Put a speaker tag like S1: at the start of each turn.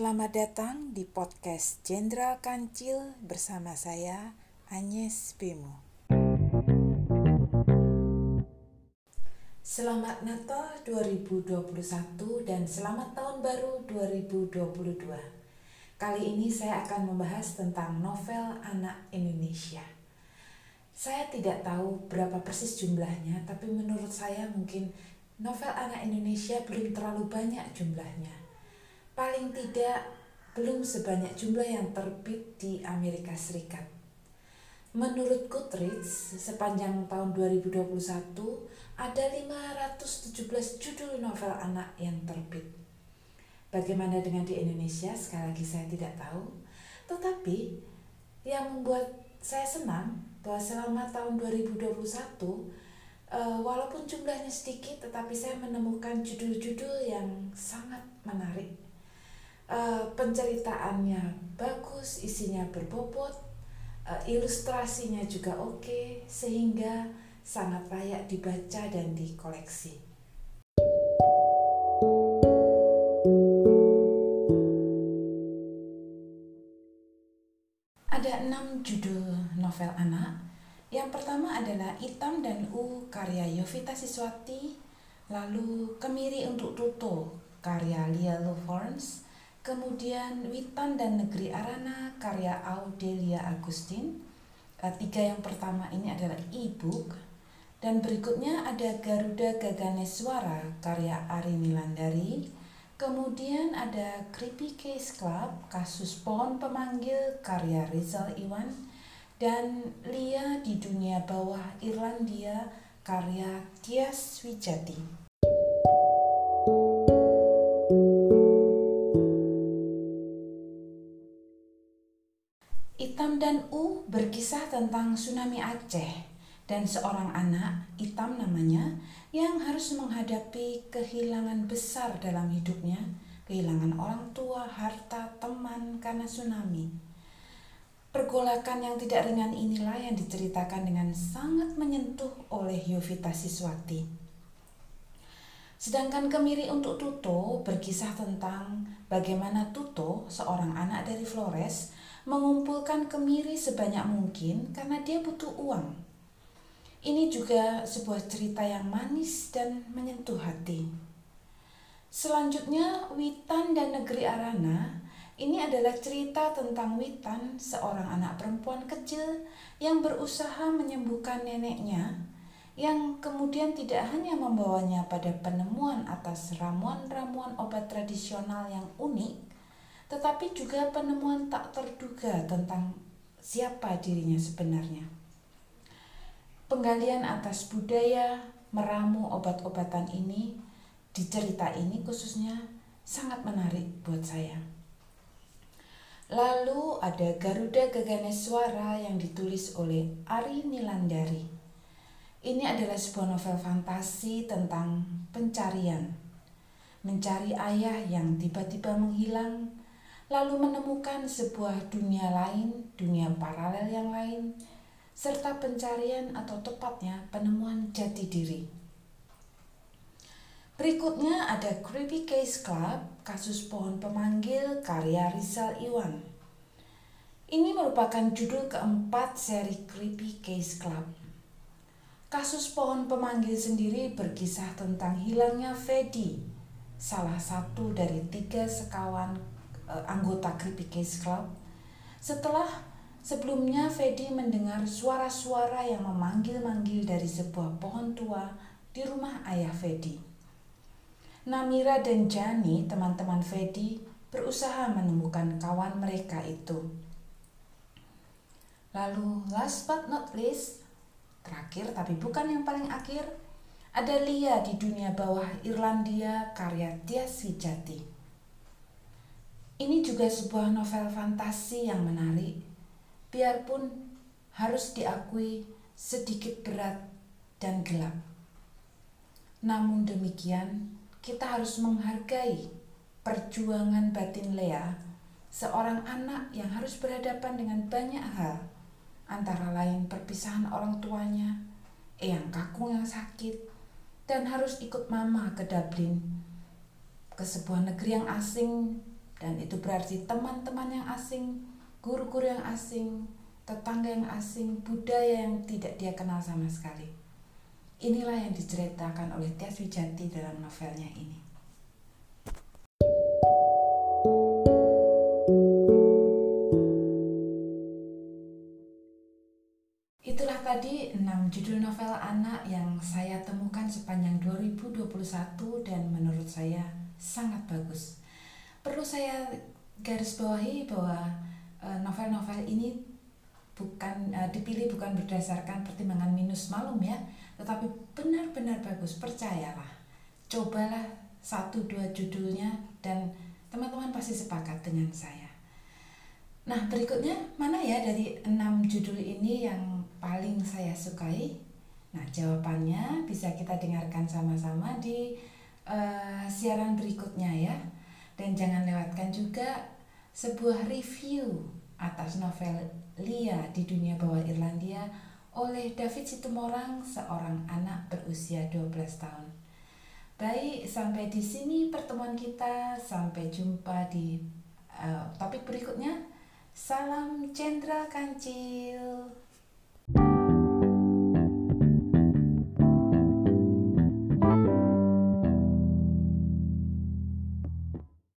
S1: Selamat datang di podcast Jenderal Kancil bersama saya Agnes Bemo. Selamat Natal 2021 dan selamat tahun baru 2022. Kali ini saya akan membahas tentang novel anak Indonesia. Saya tidak tahu berapa persis jumlahnya, tapi menurut saya mungkin novel anak Indonesia belum terlalu banyak jumlahnya paling tidak belum sebanyak jumlah yang terbit di Amerika Serikat. Menurut Goodreads, sepanjang tahun 2021 ada 517 judul novel anak yang terbit. Bagaimana dengan di Indonesia? Sekali lagi saya tidak tahu. Tetapi yang membuat saya senang bahwa selama tahun 2021 uh, walaupun jumlahnya sedikit tetapi saya menemukan judul-judul yang sangat menarik uh, penceritaannya bagus, isinya berbobot, uh, ilustrasinya juga oke, okay, sehingga sangat layak dibaca dan dikoleksi. Ada enam judul novel anak. Yang pertama adalah Itam dan U karya Yovita Siswati, lalu Kemiri untuk Tuto karya Lia Lovorns, Kemudian Witan dan Negeri Arana karya Audelia Agustin. Eh, tiga yang pertama ini adalah e-book. Dan berikutnya ada Garuda Gaganeswara karya Ari Nilandari. Kemudian ada Creepy Case Club, kasus pohon pemanggil karya Rizal Iwan. Dan Lia di dunia bawah Irlandia karya Tias Wijati. Dan U berkisah tentang tsunami Aceh dan seorang anak, Itam namanya, yang harus menghadapi kehilangan besar dalam hidupnya, kehilangan orang tua, harta, teman karena tsunami. Pergolakan yang tidak ringan inilah yang diceritakan dengan sangat menyentuh oleh Yovita Siswati. Sedangkan Kemiri untuk Tuto berkisah tentang bagaimana Tuto, seorang anak dari Flores, mengumpulkan kemiri sebanyak mungkin karena dia butuh uang. Ini juga sebuah cerita yang manis dan menyentuh hati. Selanjutnya, Witan dan Negeri Arana. Ini adalah cerita tentang Witan, seorang anak perempuan kecil yang berusaha menyembuhkan neneknya, yang kemudian tidak hanya membawanya pada penemuan atas ramuan-ramuan obat tradisional yang unik, tetapi juga penemuan tak terduga tentang siapa dirinya sebenarnya. Penggalian atas budaya meramu obat-obatan ini di cerita ini khususnya sangat menarik buat saya. Lalu ada Garuda Gaganeswara yang ditulis oleh Ari Nilandari. Ini adalah sebuah novel fantasi tentang pencarian. Mencari ayah yang tiba-tiba menghilang lalu menemukan sebuah dunia lain, dunia paralel yang lain, serta pencarian atau tepatnya penemuan jati diri. Berikutnya ada Creepy Case Club, kasus pohon pemanggil karya Rizal Iwan. Ini merupakan judul keempat seri Creepy Case Club. Kasus pohon pemanggil sendiri berkisah tentang hilangnya Fedi, salah satu dari tiga sekawan uh, anggota Creepy Case Club. Setelah sebelumnya Fedi mendengar suara-suara yang memanggil-manggil dari sebuah pohon tua di rumah ayah Fedi. Namira dan Jani, teman-teman Fedi, berusaha menemukan kawan mereka itu. Lalu, last but not least, terakhir tapi bukan yang paling akhir, ada Lia di dunia bawah Irlandia karya Tias Wijati. Ini juga sebuah novel fantasi yang menarik, biarpun harus diakui sedikit berat dan gelap. Namun demikian, kita harus menghargai perjuangan batin Lea, seorang anak yang harus berhadapan dengan banyak hal, antara lain perpisahan orang tuanya, eyang kakung yang sakit, dan harus ikut mama ke Dublin, ke sebuah negeri yang asing Dan itu berarti teman-teman yang asing, guru-guru yang asing, tetangga yang asing, budaya yang tidak dia kenal sama sekali. Inilah yang diceritakan oleh Tias Wijanti dalam novelnya ini. Itulah tadi 6 judul novel anak yang saya temukan sepanjang 2021 dan menurut saya sangat bagus. Perlu saya garis bawahi bahwa eh, novel-novel ini bukan uh, dipilih bukan berdasarkan pertimbangan minus malum ya, tetapi benar-benar bagus, percayalah. Cobalah satu dua judulnya dan teman-teman pasti sepakat dengan saya. Nah, berikutnya mana ya dari enam judul ini yang paling saya sukai? Nah, jawabannya bisa kita dengarkan sama-sama di uh, siaran berikutnya ya. Dan jangan lewatkan juga sebuah review atas novel Lia di dunia bawah Irlandia oleh David Situmorang, seorang anak berusia 12 tahun. Baik, sampai di sini pertemuan kita. Sampai jumpa di uh, topik berikutnya. Salam Jenderal Kancil.